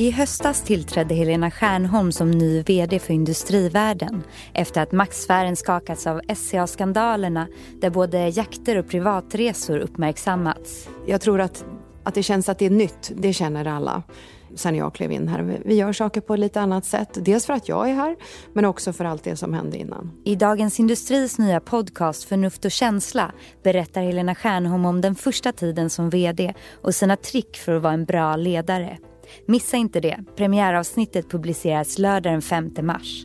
I höstas tillträdde Helena Stjärnholm som ny vd för Industrivärden efter att maktsfären skakats av SCA-skandalerna där både jakter och privatresor uppmärksammats. Jag tror att, att det känns att det är nytt, det känner alla sen jag klev in här. Vi gör saker på ett lite annat sätt. Dels för att jag är här, men också för allt det som hände innan. I Dagens Industris nya podcast Förnuft och känsla berättar Helena Stjärnholm om den första tiden som vd och sina trick för att vara en bra ledare. Missa inte det. Premiäravsnittet publiceras lördag den 5 mars.